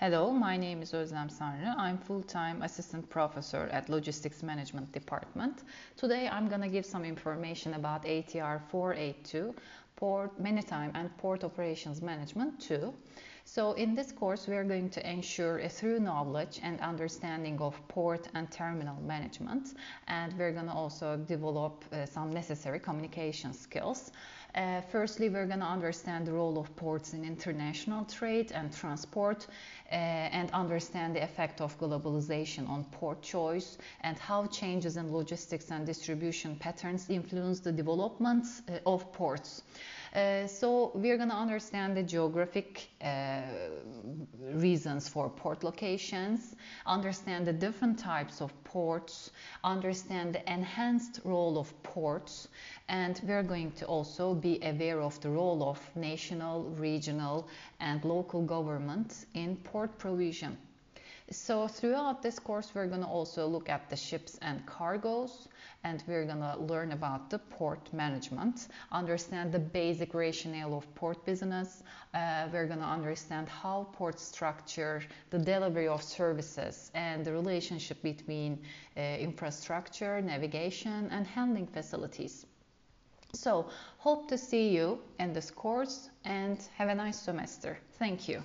Hello, my name is Özlem Sanrı. I'm full-time assistant professor at Logistics Management Department. Today I'm going to give some information about ATR 482, Port Maritime and Port Operations Management 2. So in this course we are going to ensure a thorough knowledge and understanding of port and terminal management and we're going to also develop uh, some necessary communication skills. Uh, firstly, we're going to understand the role of ports in international trade and transport uh, and understand the effect of globalization on port choice and how changes in logistics and distribution patterns influence the developments uh, of ports. Uh, so we're going to understand the geographic uh, reasons for port locations, understand the different types of ports, understand the enhanced role of ports, and we're going to also be aware of the role of national, regional, and local government in port provision. So throughout this course, we're going to also look at the ships and cargoes, and we're going to learn about the port management, understand the basic rationale of port business. Uh, we're going to understand how ports structure the delivery of services and the relationship between uh, infrastructure, navigation, and handling facilities. So, hope to see you in this course and have a nice semester. Thank you.